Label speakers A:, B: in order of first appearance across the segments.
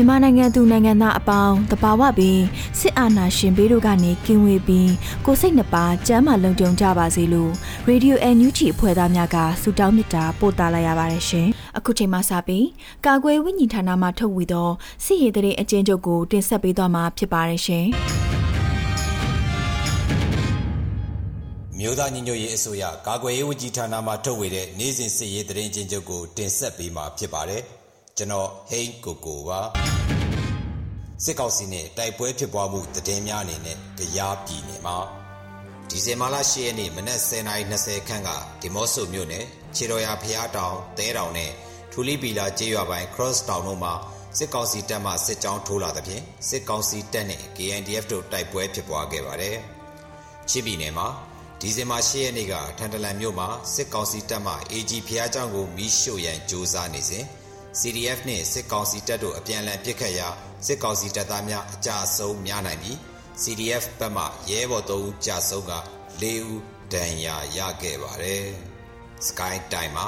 A: မြန်မာနိုင်ငံသူနိုင်ငံသားအပေါင်းတဘာဝပင်စစ်အာဏာရှင်ဘေးတို့ကနေကင်းဝေးပြီးကိုစိတ်နှပါကျမ်းမာလုံခြုံကြပါစေလို့ရေဒီယိုအန်ယူဂျီအဖွဲ့သားများကဆုတောင်းမေတ္တာပို့သလိုက်ရပါတယ်ရှင်။အခုချိန်မှစပြီးကာကွယ်ဝိညာဉ်ဌာနမှထုတ်ဝေသောစစ်ရေးတရေအကျဉ်းချုပ်ကိုတင်ဆက်ပေးသွားမှာဖြစ်ပါတယ်ရှင်။
B: မြို့သားညီညွတ်ရေးအစိုးရကာကွယ်ရေးဝန်ကြီးဌာနမှထုတ်ဝေတဲ့နိုင်စဉ်စစ်ရေးတရင်ချင်းချုပ်ကိုတင်ဆက်ပေးမှာဖြစ်ပါတယ်။ ကျွန်တော်ဟိန်းကိုကိုပါစစ်ကောက်စီနဲ့တိုက်ပွဲဖြစ်ပွားမှုတည်င်းများအနေနဲ့ကြားပြည်နယ်မှာဒီဇင်ဘာလ10ရက်နေ့မနက်10:20ခန့်ကဒီမော့ဆိုမြို့နယ်ခြေတော်ရဖျားတောင်တဲတောင်နဲ့ထူလီပီလာကျေးရွာပိုင်း cross town တို့မှာစစ်ကောင်စီတပ်မှစစ်ကြောင်းထိုးလာသဖြင့်စစ်ကောင်စီတပ်နဲ့ KNDF တို့တိုက်ပွဲဖြစ်ပွားခဲ့ပါတယ်။ချစ်ပြည်နယ်မှာဒီဇင်ဘာ10ရက်နေ့ကထန်တလန်မြို့မှာစစ်ကောင်စီတပ်မှ AG ဖျားကျောင်းကိုမီးရှို့ရန်ကြိုးစားနေစဉ် CDF နှင့်စစ်ကောင်စီတပ်တို့အပြန်အလှန်ပစ်ခတ်ရာစစ်ကောင်စီတပ်သားများအကြအဆုံးများနိုင်ပြီး CDF ဘက်မှရဲဘော်3ဦးကြာဆုံးက4ဦးဒဏ်ရာရခဲ့ပါတယ်။ Sky Time မှာ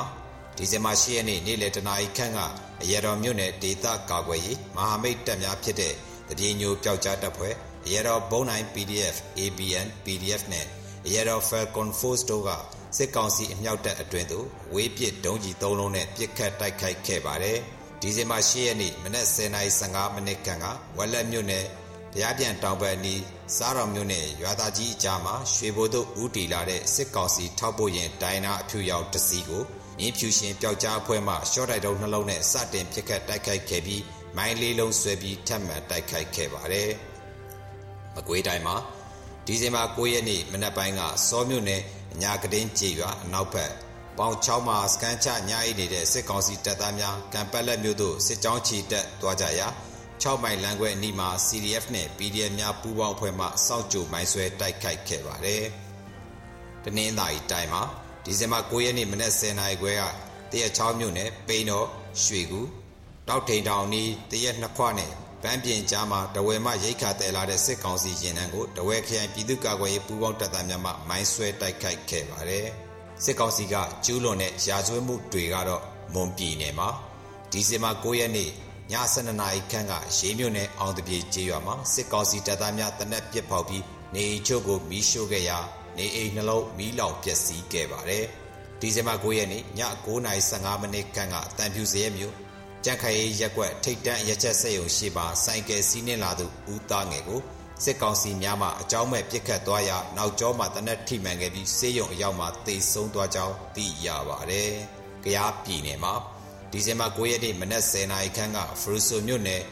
B: ဒီဇင်ဘာ10ရက်နေ့နေ့လယ်တနာရီခန့်ကအရတော်မြို့နယ်ဒေသကာကွယ်ရေးမဟာမိတ်တပ်များဖြစ်တဲ့တပြေညိုပျောက်ကြားတပ်ဖွဲ့အရတော်ဘုံနိုင် PDF ABN PDF နဲ့အရတော် Falcon Force တို့က စစ်ကောင်စီအမြောက်တပ်အတွင်သို့ဝေးပစ်ဒုံးကြီး၃လုံးနဲ့ပစ်ခတ်တိုက်ခိုက်ခဲ့ပါတယ်။ဒီဇင်ဘာ၈ရက်နေ့မနက်10:15မိနစ်ခန့်ကဝက်လက်မြို့နယ်ဗျာပြန်တောင်ဘက်နီးစားတော်မြို့နယ်ရွာသားကြီးအကြားမှာရွှေဘိုတို့ဦးတီလာတဲ့စစ်ကောင်စီထောက်ပို့ရင်ဒိုင်နာအဖြူရောက်တစီကိုမြင်းဖြူရှင်ပျောက်ကြားအဖွဲ့မှရှော့တိုက်တုံးနှလုံးနဲ့စတင်ပစ်ခတ်တိုက်ခိုက်ခဲ့ပြီးမိုင်းလေးလုံးဆွဲပြီးထပ်မံတိုက်ခိုက်ခဲ့ပါတယ်။မကွေးတိုင်းမှာဒီဇင်ဘာ9ရက်နေ့မနက်ပိုင်းကစောမြို့နယ် အညာကတင်းကြေရွာအနောက်ဘက်ပေါင်6မှာစကန်ချညအိနေတဲ့စစ်ကောင်စီတပ်သားများကံပက်လက်မြို့သို့စစ်ကြောင်းချီတက်သွားကြရာ6မိုင်လမ်းခွဲအနီးမှာ CDF နဲ့ PDF များပူးပေါင်းအဖွဲ့မှစောင့်ကြိုမိုင်းဆွဲတိုက်ခိုက်ခဲ့ပါတယ်။တနင်္သာရီတိုင်းမှာဒီဇင်ဘာ9ရက်နေ့မနက်10:00နာရီခွဲကတရက်ချောင်းမြို့နယ်ပိန်တော်ရွှေကူတောက်ထိန်တောင်နီးတရက်နှစ်ခွနဲ့ ပန်းပြင်ကြားမှာတဝဲမှရိတ်ခါတဲလာတဲ့စစ်ကောင်စီရင်နှန်းကိုတဝဲခရိုင်ပြည်သူ့ကာကွယ်ရေးပူးပေါင်းတပ်သားများမှမိုင်းဆွဲတိုက်ခိုက်ခဲ့ပါတယ်။စစ်ကောင်စီကကျူးလွန်တဲ့ရာဇဝတ်မှုတွေကတော့မွန်ပြည်နယ်မှာဒီဇင်ဘာ9ရက်နေ့ည7:00နာရီခန့်ကရေးမြို့နယ်အောင်တပြေကျေးရွာမှာစစ်ကောင်စီတပ်သားများတနက်ပစ်ဖောက်ပြီးနေအိမ်ချို့ကိုမီးရှို့ခဲ့ရာနေအိမ်နှလုံးမီးလောင်ပျက်စီးခဲ့ပါတယ်။ဒီဇင်ဘာ9ရက်နေ့ည9:15မိနစ်ခန့်ကအတန်ဖြူစရဲမြို့ ကြက်ခိုင်ရက်ွက်ထိတ်တန့်ရချက်စက်ရုံရှိပါဆိုင်ကယ်စီးနှင်းလာသူဦးသားငယ်ကိုစစ်ကောင်စီများမှအကြောင်းမဲ့ပြစ်ခတ်သွားရာနောက်ကျောမှတနက်ထိမှန်ခဲ့ပြီးဆေးရုံအရောက်မှာတေဆုံးသွားကြောင်းသိရပါတယ်။ကြားပြည်နယ်မှာဒီဇင်ဘာ9ရက်နေ့မနက်10:00နာရီခန့်ကဖရူဆိုမြို့နယ်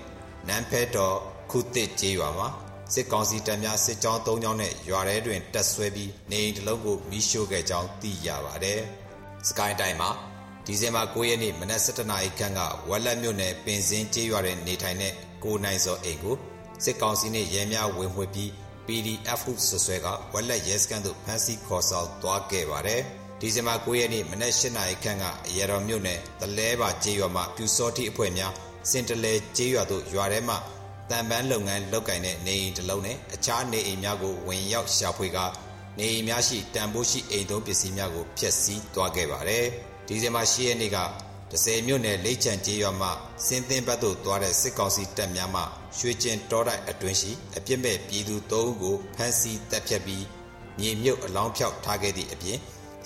B: နန်းဖဲတော်ခုတစ်ကျေးရွာမှာစစ်ကောင်စီတပ်များစစ်ကြောင်း၃ကြောင်းနဲ့ရွာထဲတွင်တက်ဆွဲပြီးနေအိမ်တစ်လုံးကိုမိရှို့ခဲ့ကြောင်းသိရပါတယ်။စကိုင်းတိုင်းမှာ ဒီဇင်ဘာ9ရက်နေ့မနက်7:00နာရီခန့်ကဝက်လက်မြို့နယ်ပင်စင်းကျေးရွာတွင်နေထိုင်တဲ့ကိုနိုင်စောအိမ်ကိုစစ်ကောင်စီနှင့်ရဲများဝင်မှွေပြီး PDF ဟုဆွဆွဲကဝက်လက်ရဲစခန်းသို့ဖမ်းဆီးခေါ်ဆောင်သွားခဲ့ပါတယ်။ဒီဇင်ဘာ9ရက်နေ့မနက်8:00နာရီခန့်ကအရတော်မြို့နယ်တလဲပါကျေးရွာမှပြူစောတိအဖွဲ့များစင်တလဲကျေးရွာသို့ရွာထဲမှတံပန်းလုပ်ငန်းလုပ်ကင်တဲ့နေအိမ်တစ်လုံးနဲ့အခြားနေအိမ်များကိုဝင်ရောက်ရှာဖွေကနေအိမ်များရှိတန်ဖိုးရှိအိမ်သုံးပစ္စည်းများကိုဖျက်ဆီးသွားခဲ့ပါတယ်။ ဒီဇင်ဘာ10ရက်နေ့က30မြို့နယ်လိတ်ချန်ကျေးရွာမှစင်းသင်းဘက်သို့သွားတဲ့စစ်ကောင်စီတပ်များမှရွှေကျင်တောတိုက်အတွင်းရှိအပြစ်မဲ့ပြည်သူ3ဦးကိုဖမ်းဆီးတပ်ဖြတ်ပြီးမြေမြုပ်အလောင်းဖြောက်ထားခဲ့သည့်အပြင်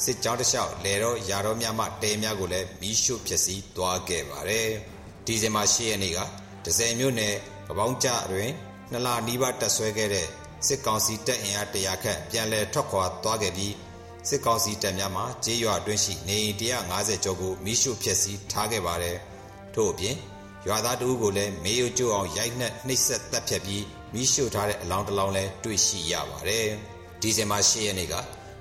B: စစ်ကြောင်းတစ်လျှောက်လေတော့ရာတော်များမှတဲများကိုလည်းမီးရှို့ဖျက်ဆီးသွားခဲ့ပါတယ်ဒီဇင်ဘာ10ရက်နေ့ကဒဇယ်မြို့နယ်ကပောင်းကျတွင်နှစ်လနီးပါးတက်ဆွဲခဲ့တဲ့စစ်ကောင်စီတပ်အင်အား100ခန့်ပြန်လည်ထွက်ခွာသွားခဲ့ပြီး စစ်ကောင်စီတပ်များမှကျေးရွာအတွင်းရှိနေအိမ်150ကျော်ကိုမိရှုဖျက်ဆီးထားခဲ့ပါတယ်။ထို့အပြင်ရွာသားတဦးကိုလည်းမေယိုကျိုးအောင်ရိုက်နှက်နှိပ်စက်တပ်ဖြတ်ပြီးမိရှုထားတဲ့အလောင်းတစ်လောင်းလည်းတွေ့ရှိရပါတယ်။ဒီဇင်ဘာ10ရက်နေ့က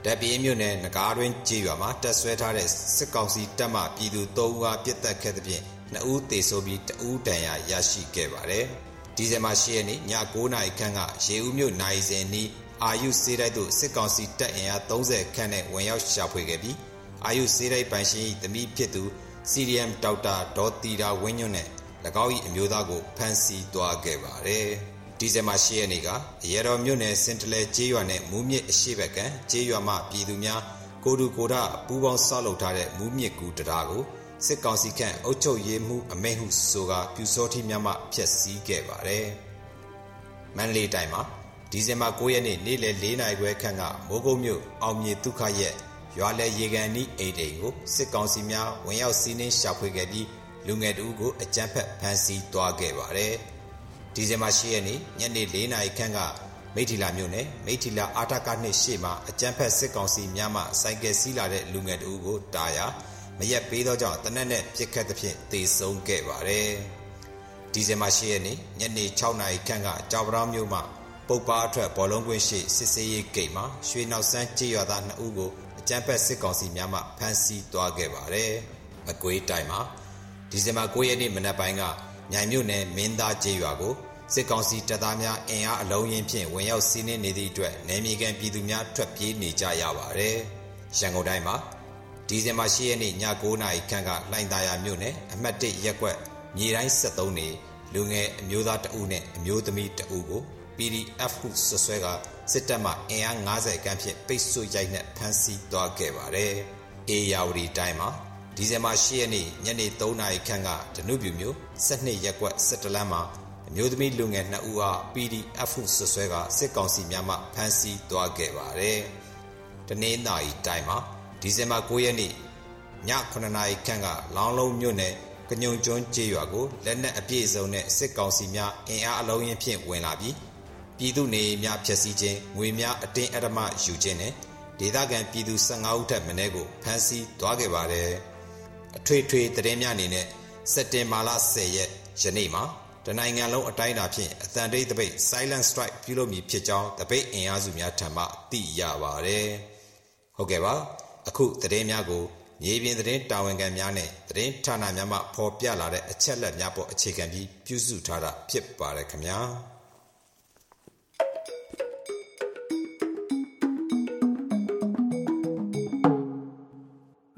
B: တပ်ပြေးမြို့နယ်ငကားတွင်ကျေးရွာမှာတပ်ဆွဲထားတဲ့စစ်ကောင်စီတပ်မှပြည်သူ3ဦးအားပစ်တက်ခဲ့တဲ့ပြင်2ဦးသေဆုံးပြီး2ဦးဒဏ်ရာရရှိခဲ့ပါတယ်။ဒီဇင်ဘာ10ရက်နေ့ည9:00နာရီခန့်ကရေဦးမြို့နိုင်စင်နီး အာယုစေးတိုက်သို့စစ်ကောင်စီတပ်အင်အား30ခန့်နဲ့ဝင်ရောက်ရှာဖွေခဲ့ပြီးအာယုစေးတိုက်ပိုင်ရှင်၏သမီးဖြစ်သူ CDM ဒေါက်တာဒေါ်တီတာဝင်းညွန့်နဲ့၎င်း၏အမျိုးသားကိုဖမ်းဆီးသွားခဲ့ပါတယ်။ဒီဇင်ဘာ10ရက်နေ့ကရေတော်မြို့နယ်စင်တလဲကျေးရွာနဲ့မူးမြစ်အရှိဘက်ကကျေးရွာမှပြည်သူများကိုတူကိုဒပူးပေါင်းဆောက်လုပ်ထားတဲ့မူးမြစ်ကူတရားကိုစစ်ကောင်စီခန့်အုပ်ချုပ်ရေးမှုအမိန့်ဟုဆိုကာပြူစောတိများမှဖျက်ဆီးခဲ့ပါတယ်။မန္တလေးတိုင်းမှာ ဒီဇင်ဘာ9ရက်နေ့နေ့လယ်4နာရီခွဲခန့်ကမိုးကုတ်မြို့အောင်မြေဒုက္ခရက်ရွာလဲရေကန်နီးအိမ်တိန်ကိုစစ်ကောင်စီများဝင်ရောက်စီးနင်းရှာဖွေခဲ့ပြီးလူငယ်တဦးကိုအကြမ်းဖက်ဖမ်းဆီးသွားခဲ့ပါတယ်။ဒီဇင်ဘာ10ရက်နေ့ညနေ4နာရီခန့်ကမိထီလာမြို့နယ်မိထီလာအာတကနှစ်ရှေ့မှာအကြမ်းဖက်စစ်ကောင်စီများမှစိုက်ကယ်စီးလာတဲ့လူငယ်တဦးကိုတာယာမရက်ပေးသောကြောင့်တနက်နဲ့ပြစ်ခတ်သဖြင့်တေဆုံးခဲ့ပါတယ်။ဒီဇင်ဘာ10ရက်နေ့ညနေ6နာရီခန့်ကကြောက်ပရောင်းမြို့မှာ ပုတ်ပါအထွက်ဘောလုံးကွင်းရှိစစ်စေးရေးဂိတ်မှာရွှေနောက်ဆန်းကြေးရွာသား2ဦးကိုအကြမ်းဖက်စစ်ကောင်စီများမှဖမ်းဆီးသွားခဲ့ပါတယ်။အကွေးတိုင်းမှာဒီဇင်ဘာ9ရက်နေ့မနက်ပိုင်းကမြိုင်မြို့နယ်မင်းသားကြေးရွာကိုစစ်ကောင်စီတပ်သားများအင်အားအလုံးရင်းဖြင့်ဝင်ရောက်စီးနင်းနေသည့်အတွက်နယ်မြေကန်ပြည်သူများထွက်ပြေးနေကြရပါတယ်။ရန်ကုန်တိုင်းမှာဒီဇင်ဘာ10ရက်နေ့ည9:00နာရီခန့်ကလှိုင်သာယာမြို့နယ်အမှတ်1ရက်ကွက်မြေတိုင်း73နေလူငယ်အမျိုးသားတအုပ်နဲ့အမျိုးသမီးတအုပ်ကို PDF ဟုဆွဆွဲကစစ်တပ်မှအင်အား90ခန်းဖြင့်ပိတ်ဆို့ရိုက်နှက်ဖမ်းဆီးသွားခဲ့ပါတယ်။အေယာဝတီတိုင်းမှာဒီဇင်ဘာ10ရက်နေ့ညနေ3နာရီခန့်ကဒနုပြူမျိုး12ရက်ကွက်17လမ်းမှာအမျိုးသမီးလူငယ်2ဦးအား PDF ဟုဆွဆွဲကစစ်ကောင်စီများမှဖမ်းဆီးသွားခဲ့ပါတယ်။တနင်္သာရီတိုင်းမှာဒီဇင်ဘာ9ရက်နေ့ည9နာရီခန့်ကလောင်းလုံးမြို့နယ်ကညုံကျွန်းကျေးရွာကိုလက်နက်အပြည့်စုံနဲ့စစ်ကောင်စီများအင်အားအလုံးရင်းဖြင့်ဝင်လာပြီး ပြည်သူနေများဖျက်ဆီးခြင်းငွေများအတင်းအဓမ္မယူခြင်းနဲ့ဒေသခံပြည်သူ15ဦးထက်မနည်းကိုဖမ်းဆီးသွားခဲ့ပါတယ်။အထွေထွေသတင်းများအနေနဲ့စက်တင်ဘာလ10ရက်ယနေ့မှာတနိုင်ငံလုံးအတိုင်းအတာဖြင့်အတန်တိတ်တပိတ် Silent Strike ပြုလုပ်မည်ဖြစ်ကြောင်းတပိတ်အင်အားစုများထံမှသိရပါတယ်။ဟုတ်ကဲ့ပါအခုသတင်းများကိုမြေပြင်သတင်းတာဝန်ခံများနဲ့သတင်းဌာနများမှဖော်ပြလာတဲ့အချက်အလက်များပေါ်အခြေခံပြီးပြုစုထားတာဖြစ်ပါတယ်ခင်ဗျာ။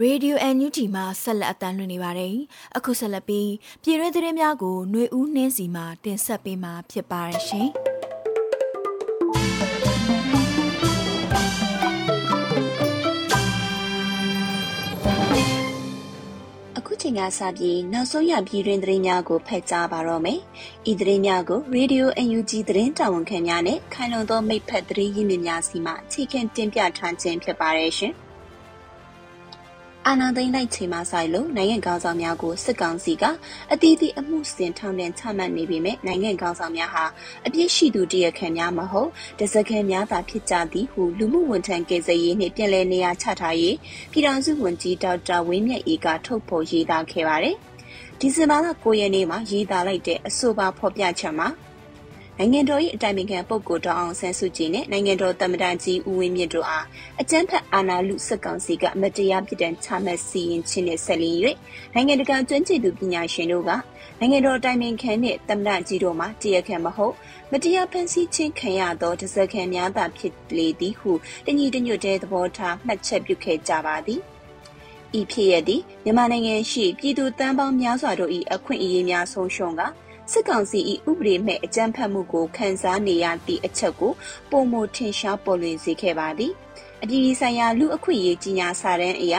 A: Radio NUG မှာဆက်လက်အသံလွှင့်နေပါတယ်။အခုဆက်လက်ပြီးပြည်တွင်းသတင်းများကိုຫນွေဦးနှင်းစီမှတင်ဆက်ပေးမှာဖြစ်ပါတယ်ရှင်။
C: ချိန်ကစပြီးနောက်ဆုံးရပြည်တွင်သတင်းများကိုဖတ်ကြားပါတော့မယ်။ဤသတင်းများကို Radio UNG သတင်းတာဝန်ခံများနဲ့ခိုင်လုံသောမိဖက်သတင်းရင်းမြစ်များစီမှအခြေခံတင်ပြထားခြင်းဖြစ်ပါတယ်ရှင်။ အာဏာသိမ်းလိုက်ချိန်မှဆိုင်လို့နိုင်ငံကောင်ဆောင်များကိုစစ်ကောင်စီကအတီးတီအမှုစင်ထောင်ဒဏ်ချမှတ်နေပေမဲ့နိုင်ငံကောင်ဆောင်များဟာအပြစ်ရှိသူတရခံများမဟုတ်တစကဲများသာဖြစ်ကြသည်ဟုလူမှုဝန်ထမ်းကေဇရေးနှင့်ပြည်လဲနေရာချထားရေးပြည်ထောင်စုဝန်ကြီးဒေါက်တာဝင်းမြတ်အေးကထုတ်ဖော်ရေးသားခဲ့ပါတယ်။ဒီဇင်ဘာလ9ရက်နေ့မှာရေးသားလိုက်တဲ့အဆိုပါဖော်ပြချက်မှာ နိုင်ငံတော်၏အတိုင်ပင်ခံပုဂ္ဂိုလ်ဒေါအောင်ဆန်းစုကြည်နဲ့နိုင်ငံတော်သမ္မတကြီးဦးဝင်းမြင့်တို့အားအကြမ်းဖက်အာဏာလုစစ်ကောင်စီကအမတရားပြစ်ဒဏ်ချမှတ်စီရင်ခြင်းနဲ့ဆက်လျင်၍နိုင်ငံတကာကျွမ်းကျင်သူပညာရှင်တို့ကနိုင်ငံတော်အတိုင်ပင်ခံနှင့်သမ္မတကြီးတို့မှတရားခံမဟုတ်မတရားဖန်ဆီးခြင်းခံရသောတစခံများသာဖြစ်လေသည်ဟုတညီတညွတ်တဲ့သဘောထားမှတ်ချက်ပြုခဲ့ကြပါသည်ဤဖြစ်ရသည့်မြန်မာနိုင်ငံရှိပြည်သူတန်းပေါင်းများစွာတို့၏အခွင့်အရေးများဆုံးရှုံးက စစ်ကောင်စီ၏ဥပဒေမဲ့အကြမ်းဖက်မှုကိုခန်းစားနေရသည့်အချက်ကိုပုံမထင်ရှားပေါ်လွင်စေခဲ့ပါသည်အပြည်ပြည်ဆိုင်ရာလူအခွင့်အရေးကြီးညာစာတမ်းအရ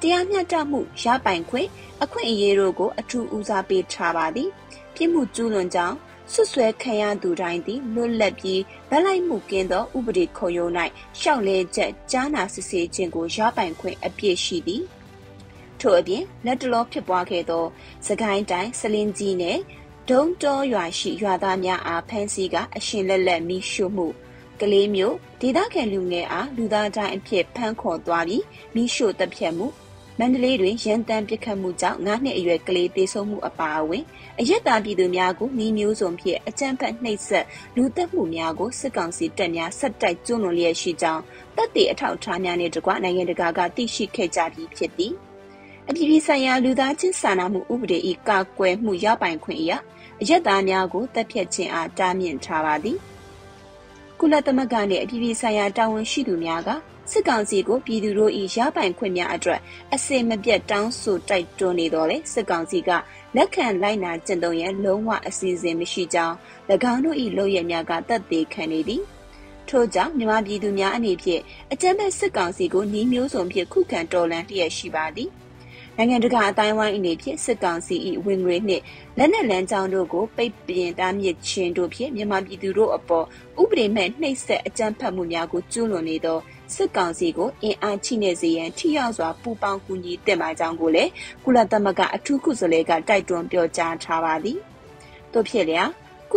C: တရားမျှတမှုရပိုင်ခွင့်အခွင့်အရေးတို့ကိုအထူးဦးစားပေးထားပါသည်ပြစ်မှုကျူးလွန်ကြောင်းဆွဆွဲခံရသူတိုင်းသည်လွတ်လပ်ပြီးဗလိုက်မှုကင်းသောဥပဒေခုံရုံး၌ရှောက်လဲချက်ကြားနာစစ်ဆေးခြင်းကိုရပိုင်ခွင့်အပြည့်ရှိသည်ထို့အပြင်လက်တလောဖြစ်ပွားခဲ့သောစကိုင်းတိုင်းစလင်းကြီးနယ် ဒုံတောရွာရှိရွာသားများအားဖမ်းဆီးကအရှင်လက်လက်မိရှုမှုကလေးမျိုးဒေသခံလူငယ်အားလူသားတိုင်းအဖြစ်ဖမ်းခေါ်သွားပြီးမိရှုတပ်ဖြတ်မှုမန္တလေးတွင်ရန်တမ်းပစ်ခတ်မှုကြောင့်9နှစ်အရွယ်ကလေးသေဆုံးမှုအပါအဝင်အရက်သားပြည်သူများကိုနှီးမျိုးစုံဖြင့်အကြမ်းဖက်နှိပ်စက်လူသက်မှုများကိုစစ်ကောင်စီတပ်များဆက်တိုက်ကျူးလွန်လျက်ရှိကြောင်းတပ်တွေအထောက်အထားများနှင့်တကွနိုင်ငံတကာကသိရှိခဲ့ကြပြီးဖြစ်သည်အပြည်ပြည်ဆိုင်ရာလူသားချင်းစာနာမှုဥပဒေ၏ကာကွယ်မှုရပိုင်ခွင့်အရ အရက်သားများကိုတပ်ဖြတ်ခြင်းအားတားမြစ်ထားပါသည်ကုလသမဂ္ဂနှင့်အပြည်ပြည်ဆိုင်ရာတာဝန်ရှိသူများကစစ်ကောင်စီကိုပြည်သူတို့၏ရပိုင်ခွင့်များအတွက်အစင်မပြတ်တောင်းဆိုတိုက်တွန်းနေတော့လေစစ်ကောင်စီကလက်ခံလိုက်နာကျင့်သုံးရန်လုံးဝအစီအစဉ်မရှိကြောင်း၎င်းတို့၏လုပ်ရများကတတ်သိခံနေသည်ထို့ကြောင့်မြန်မာပြည်သူများအနေဖြင့်အကြမ်းဖက်စစ်ကောင်စီကိုနှီးမျိုးစုံဖြင့်ခုခံတော်လှန်လျက်ရှိပါသည်။ နိုင်ငံတကာအတိုင်းဝိုင်းအနေဖြင့်စစ်ကောင်စီ၏ဝင်ငွေနှင့်လက်နက်လမ်းကြောင်းတို့ကိုပိတ်ပင်တားမြစ်ခြင်းတို့ဖြင့်မြန်မာပြည်သူတို့အပေါ်ဥပဒေမဲ့နှိပ်စက်အကြမ်းဖက်မှုများကိုကျူးလွန်နေသောစစ်ကောင်စီကိုအင်အားချိနေစေရန်ထိရောက်စွာပူးပေါင်းကူညီတင်ပါကြောင်းကိုလည်းကုလသမဂ္ဂအထူးကုစလေကတိုက်တွန်းပြောကြားထားပါသည်။တို့ဖြစ်လျာ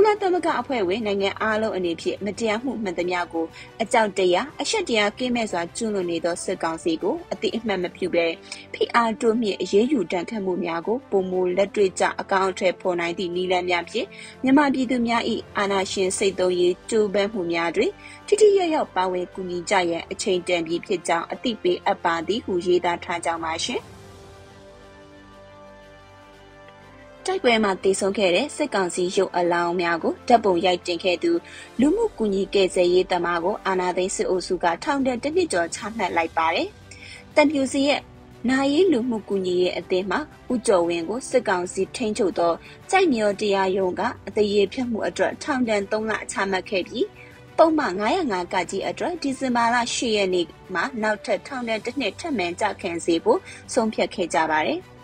C: ကုလသမဂ္ဂအဖွဲ့ဝင်နိုင်ငံအားလုံးအနေဖြင့်မတရားမှုမှန်သမျှကိုအကြောက်တရားအရှက်တရားကင်းမဲ့စွာကျူးလွန်နေသောစစ်ကောင်စီကိုအတိအမှန်မပြုဘဲဖိအားတိုးမြင့်အရေးယူတန်ခတ်မှုများကိုပုံမူလက်တွေ့ကျအကောင့်အထည်ဖော်နိုင်သည့်နည်းလမ်းများဖြင့်မြန်မာပြည်သူများ၏အာဏာရှင်စိတ်သုံးရေးကြိုးပမ်းမှုများတွင်ထိထိရောက်ရောက်ပါဝင်ကူညီကြရန်အချိန်တန်ပြီးဖြစ်ကြောင်းအသိပေးအပ်ပါသည်ဟုရေးသားထားကြောင်းပါရှင်။ တိုက်ပွဲမှာတေဆုံးခဲ့တဲ့စစ်ကောင်စီရုပ်အလောင်းများကိုတပ်ပုံရိုက်တင်ခဲ့သူလူမှုကူညီကယ်ဆယ်ရေးတမကိုအာနာသိန်းစစ်အုပ်စုကထောင်ဒဏ်တစ်နှစ်ကျော်ချမှတ်လိုက်ပါတယ်။တန်ပြူစီရဲ့နာရီလူမှုကူညီရေးအသင်းမှဦးကျော်ဝင်းကိုစစ်ကောင်စီထိန်းချုပ်သောကြိုက်မြော်တရားရုံးကအသေးရဖြတ်မှုအတွက်ထောင်ဒဏ်3လချမှတ်ခဲ့ပြီးပုံမှန်905ကကြီးအတွက်ဒီဇင်ဘာလ10ရက်နေ့မှာနောက်ထပ်ထောင်ဒဏ်တစ်နှစ်ထပ်မံကြခံစေဖို့ဆုံးဖြတ်ခဲ့ကြပါတယ်။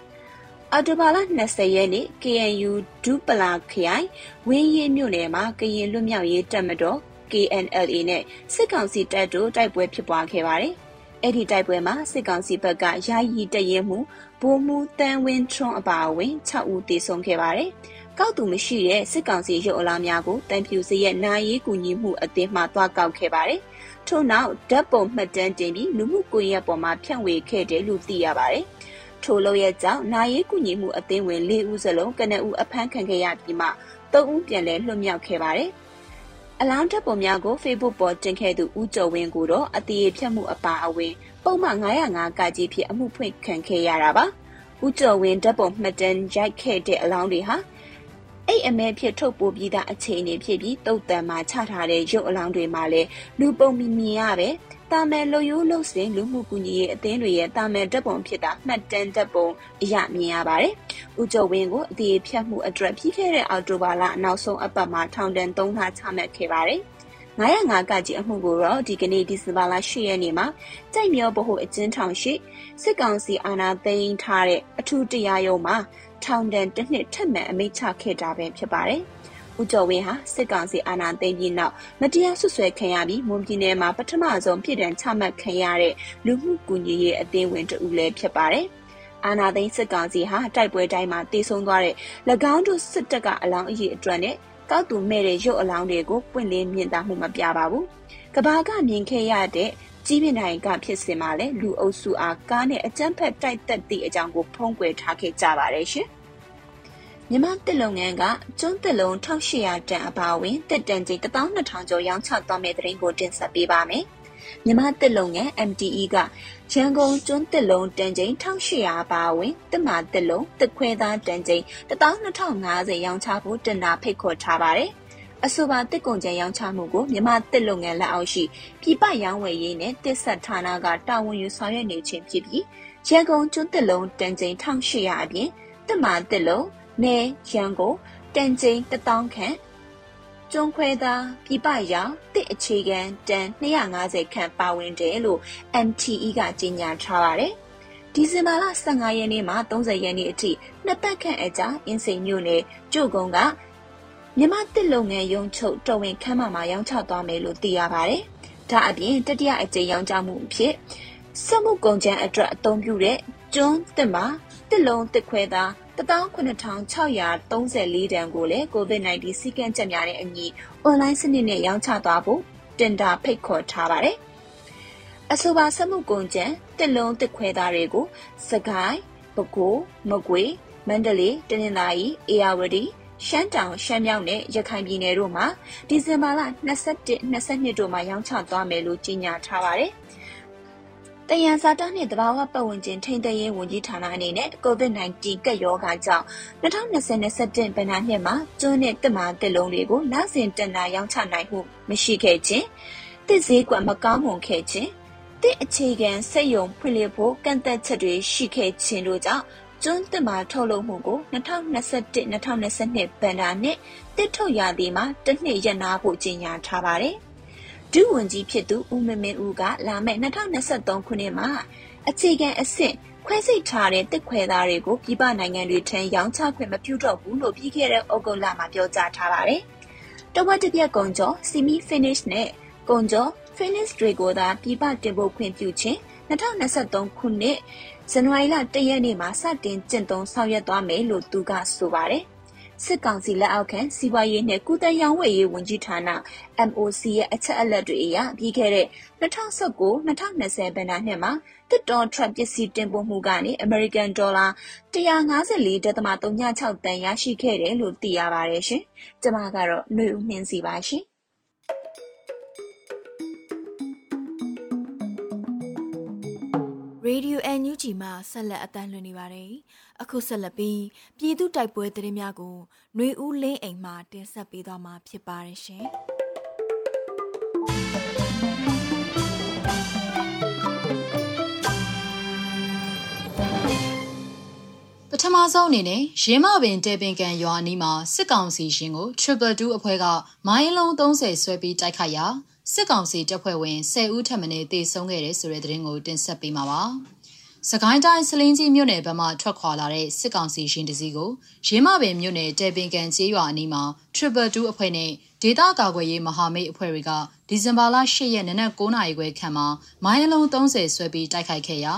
C: အော်တိုဘာလ20ရက်နေ့ KNU ဒူပလာခရိုင်ဝင်းရီမြို့နယ်မှာကရင်လွတ်မြောက်ရေးတပ်မတော် KNLA နဲ့စစ်ကောင်စီတပ်တို့တိုက်ပွဲဖြစ်ပွားခဲ့ပါတယ်။အဲ့ဒီတိုက်ပွဲမှာစစ်ကောင်စီဘက်ကယာယီတရဲမှုဗိုလ်မှူးတန်းဝင်းထွန်းအပါအဝင်6ဦးသေဆုံးခဲ့ပါတယ်။ကောက်သူမရှိတဲ့စစ်ကောင်စီရုပ်အလားများကိုတန်ဖြူစရဲ့နာရီကူညီမှုအသင်းမှသွားကောက်ခဲ့ပါတယ်။ထို့နောက်ဓာတ်ပုံမှတ်တမ်းတင်ပြီးလူမှုကွန်ရက်ပေါ်မှာဖြန့်ဝေခဲ့တယ်လို့သိရပါတယ်။ ထိုလိုရဲ့ကြောင့်နာရေးကူညီမှုအသင်းဝင်၄ဦးစလုံးကနဦးအဖမ်းခံခဲ့ရပြီးမှ၃ဦးပြန်လည်လွတ်မြောက်ခဲ့ပါတယ်။အလောင်းတပ်ပုံများကို Facebook ပေါ်တင်ခဲ့သူဦးကျော်ဝင်းကိုတော့အတီးဖြတ်မှုအပါအဝင်ပုံမှန်905ကကြီးဖြစ်အမှုဖွင့်ခံခဲ့ရတာပါ။ဦးကျော်ဝင်းဓာတ်ပုံမှတ်တမ်းရိုက်ခဲ့တဲ့အလောင်းတွေဟာအဲ့အမဲဖြစ်ထုတ်ပိုးပြီးသားအခြေအနေဖြစ်ပြီးတုတ်တန်မှာချထားတဲ့ရုပ်အလောင်းတွေမှာလည်းလူပုံမီမီရပဲ တာမယ်လူရိုးလို့စင်လူမှုကူညီရေးအသင်းတွေရဲ့တာမယ်ဓာတ်ပုံဖြစ်တာမှတ်တမ်းဓာတ်ပုံအရမြင်ရပါတယ်။ဦးကျော်ဝင်းကိုအသေးဖြတ်မှုအတွက်ပြီးခဲ့တဲ့အောက်တိုဘာလနောက်ဆုံးအပတ်မှာထောင်ဒဏ်3လချမှတ်ခဲ့ပါတယ်။905ကကြီးအမှုကိုတော့ဒီကနေ့ဒီဇင်ဘာလ10ရက်နေ့မှာကြိုက်မြောဗဟိုအကျဉ်းထောင်ရှိစစ်ကောင်စီအာဏာသိမ်းထားတဲ့အထူးတရားရုံးမှာထောင်ဒဏ်တစ်နှစ်ထပ်မံအမိန့်ချခဲ့တာပဲဖြစ်ပါတယ်။ ဦးကျော်ဝင်းဟာစစ်ကောင်စီအာဏာသိမ်းပြီးနောက်မတရားဆွဆွဲခံရပြီးမွန်ပြည်နယ်မှာပထမဆုံးပြည်တံချမှတ်ခံရတဲ့လူမှုကူညီရေးအသင်းဝင်တဦးလည်းဖြစ်ပါတယ်။အာနာသိန်းစစ်ကောင်စီဟာတိုက်ပွဲတိုင်းမှာတေဆုံးသွားတဲ့၎င်းတို့စစ်တပ်ကအလောင်းအရေးအတွက်နဲ့ကောက်သူမဲ့တဲ့ရုပ်အလောင်းတွေကိုပွင့်လင်းမြင်သာမှုမပြပါဘူး။ကဘာကမြင်ခဲ့ရတဲ့ကြီးပြင်းတိုင်းကဖြစ်စင်မှာလဲလူအုပ်စုအားကားနဲ့အကြမ်းဖက်တိုက်တက်သည့်အကြောင်းကိုဖုံးကွယ်ထားခဲ့ကြပါတယ်ရှင်။ မြမတစ်လုပ်ငန်းကကျွန်းတစ်လုံး1800တန်အပါအဝင်တစ်တန်ကြီး12000ကျော်ရောင်းချသွားမယ့်သတင်းကိုတင်ဆက်ပေးပါမယ်။မြမတစ်လုပ်ငန်း MTE ကရန်ကုန်ကျွန်းတစ်လုံးတန်ချိန်1800အပါအဝင်တစ်မာတစ်လုံးတစ်ခွဲသားတန်ချိန်12050ရောင်းချဖို့တင်တာဖိတ်ခေါ်ထားပါတယ်။အဆိုပါတစ်ကုန်ကျန်ရောင်းချမှုကိုမြမတစ်လုပ်ငန်းလက်အောက်ရှိပြည်ပရောင်းဝယ်ရေးနဲ့တစ်ဆက်ဌာနကတာဝန်ယူဆောင်ရွက်နေခြင်းဖြစ်ပြီးရန်ကုန်ကျွန်းတစ်လုံးတန်ချိန်1800အပြင်တစ်မာတစ်လုံး နေရန်ကုန်တန်ချိန်1000ခန့်ကျွန်းခွဲသားပြပရောင်တစ်အခြေခံတန်250ခန့်ပါဝင်တယ်လို့ MTE ကကြေညာထားပါတယ်။ဒီဇင်ဘာလ15ရက်နေ့မှ30ရက်နေ့အထိနှစ်ပတ်ခန့်အကြာအင်းစိန်မြို့နယ်ကျုပ်ကုန်းကမြန်မာတစ်လုံငယ်ရုံချုပ်တော်ဝင်ခမ်းမမှာရောင်းချသွားမယ်လို့သိရပါတယ်။ဒါအပြင်တတိယအကြိမ်ရောင်းချမှုအဖြစ်စက်မှုကုန်ကျန်းအတွက်အသုံးပြုတဲ့ကျွန်းတစ်မှာတစ်လုံးတစ်ခွဲသား 18634တန်ကိုလည်း COVID-19 စီကံချက်များတဲ့အညီ online စနစ်နဲ့ရောင်းချသွားဖို့တင်ဒါဖိတ်ခေါ်ထားပါတယ်။အဆိုပါစက်မှုကုန်ကျန်းတစ်လုံးတစ်ခွဲသားတွေကိုစကိုင်းပဲခူးမကွေမန္တလေးတနင်္သာရီအေရဝတီရှမ်းတောင်ရှမ်းမြောက်နဲ့ရခိုင်ပြည်နယ်တို့မှာဒီဇင်ဘာလ21 22တို့မှာရောင်းချသွားမယ်လို့ကြေညာထားပါတယ်။ တယံဇာတာနှင့်တဘာဝပတ်ဝန်းကျင်ထိန်းသိမ်းရေးဝန်ကြီးဌာနအနေနဲ့ COVID-19 ကပ်ရောဂါကြောင့်2020-21ဘဏ္ဍာနှစ်မှာကျွန်းနဲ့တက်မာတက်လုံးတွေကိုလစဉ်တန်တာရောင်းချနိုင်မှုမရှိခဲ့ခြင်းတစ်ဈေးကွက်မကောင်းမွန်ခဲ့ခြင်းတစ်အခြေခံစက်ယုံဖွင့်လှစ်ဖို့ကန့်သက်ချက်တွေရှိခဲ့ခြင်းတို့ကြောင့်ကျွန်းတက်မာထုတ်လုပ်မှုကို2021-2022ဘဏ္ဍာနှစ်တစ်ထုတ်ရသည်မှာတစ်နှစ်ရပ်နားဖို့ကြေညာထားပါတယ် ဒုဝန်ကြီးဖြစ်သူဦးမမင်းဦးကလာမယ့်2023ခုနှစ်မှာအခြေခံအဆင့်ခွဲစိတ်ထားတဲ့တစ်ခွဲသားတွေကိုပြည်ပနိုင်ငံတွေထံရောင်းချခွင့်မပြုတော့ဘူးလို့ပြီးခဲ့တဲ့ဩဂုတ်လမှာပြောကြားထားပါတယ်။တဝက်တစ်ပြက်ကုံကျော် semi finish နဲ့ကုံကျော် finish တွေကိုသာပြည်ပတင်ပို့ခွင့်ပြုခြင်း2023ခုနှစ်ဇန်နဝါရီလ1ရက်နေ့မှာစတင်ကျင့်သုံးဆောင်ရွက်သွားမယ်လို့သူကဆိုပါတယ်။ စစ်ကောင်စီလက်အောက်ခံစီးပွားရေးနဲ့ကုသရေးဝယ်ရေးဝန်ကြီးဌာန MOC ရဲ့အချက်အလက်တွေအရပြီးခဲ့တဲ့2019-2020ဘဏ္ဍာနှစ်မှာတစ်တော်ထရပ်ပစ္စည်းတင်ပို့မှုကနေ American Dollar 154.36တန်ရရှိခဲ့တယ်လို့သိရပါတယ်ရှင်။ကျွန်မကတော့ຫນွေဦးနှင်းစီပါရှင်။
A: Radio NUG မှာဆက်လက်အသံလွှင့်နေပါတယ်။ အခုဆက်လက်ပြီးပြည်သူတိုက်ပွဲသတင်းများကိုຫນွေဦးလင်းအိမ်မှတင်ဆက်ပေးသွားမှာဖြစ်ပါတယ်ရှင်။
D: ပထမဆုံးအနေနဲ့ရင်းမပင်တေပင်ကန်ရွာအနီးမှာစစ်ကောင်စီရှင်ကို Triple 2အဖွဲ့ကမိုင်းလုံး30ဆွဲပြီးတိုက်ခိုက်ရာစစ်ကောင်စီတပ်ဖွဲ့ဝင်10ဦးထပ်မံတေဆုံးခဲ့တဲ့ဆိုတဲ့သတင်းကိုတင်ဆက်ပေးမှာပါ။ စကိုင်းတိုင်းစလင်းကြီးမြို့နယ်ဘက်မှထွက်ခွာလာတဲ့စစ်ကောင်စီရှင်တစည်းကိုရင်းမပင်မြို့နယ်တဲပင်ကန်ကျေးရွာအနီးမှာ Triple 2အဖွဲ့နဲ့ဒေသကာကွယ်ရေးမဟာမိတ်အဖွဲ့တွေကဒီဇင်ဘာလ10ရက်နေ့နက်9နာရီခွဲခန့်မှာမိုင်းအလုံး30ဆွဲပြီးတိုက်ခိုက်ခဲ့ရာ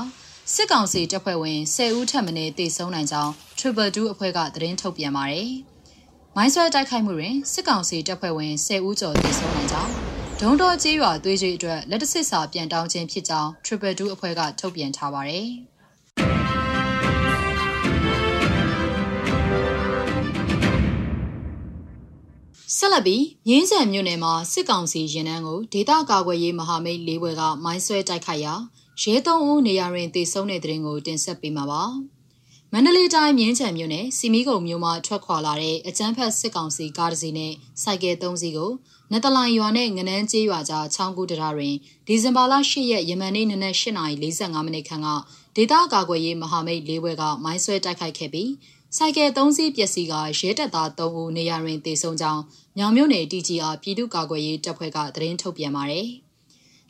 D: စစ်ကောင်စီတပ်ဖွဲ့ဝင်10ဦးထပ်မံတေဆုံးနိုင်ကြောင်း Triple 2အဖွဲ့ကသတင်းထုတ်ပြန်ပါတယ်။မိုင်းဆွဲတိုက်ခိုက်မှုတွင်စစ်ကောင်စီတပ်ဖွဲ့ဝင်10ဦးကျော်တေဆုံးနိုင်ကြောင်း ဒုံတော်ကျေးရွာသွေးကြီးအတွက်လက်တဆစ်စာပြန်တောင်းခြင်းဖြစ်ကြောင်း Triple 2အဖွဲ့ကထုတ်ပြန်ထားပါတယ်။ဆက်လက်ပြီးရင်းစံမြို့နယ်မှာစစ်ကောင်စီရင်နှန်းကိုဒေသကာကွယ်ရေးမဟာမိတ်လေးဘွဲကမိုင်းဆွဲတိုက်ခိုက်ရာရဲသုံးဦးနေရာတွင်တေဆုံးတဲ့တဲ့ရင်ကိုတင်ဆက်ပေးမှာပါ။မန္တလေးတိုင်းမြင်းချံမြို့နယ်စီမီကုံမြို့မှာထွက်ခွာလာတဲ့အကြမ်းဖက်စစ်ကောင်စီကားတစ်စီးနဲ့စိုက်ကယ်၃စီးကို နတလိုင်ရွာနဲ့ငနန်းကျေးရွာကြားချောင်းကူတရာတွင်ဒီဇင်ဘာလ10ရက်ယမန်နေ့နနက်8:45မိနစ်ခန့်ကဒေသကာကွယ်ရေးမဟာမိတ်လေးဘွဲကမိုင်းဆွဲတိုက်ခိုက်ခဲ့ပြီးစိုက်ကယ်၃စီးပျက်စီးကရဲတပ်သား၃ဦးနေရာတွင်တေဆုံးကြောင်းညောင်မြို့နယ် TGR ပြည်သူ့ကာကွယ်ရေးတပ်ဖွဲ့ကသတင်းထုတ်ပြန်ပါတယ်။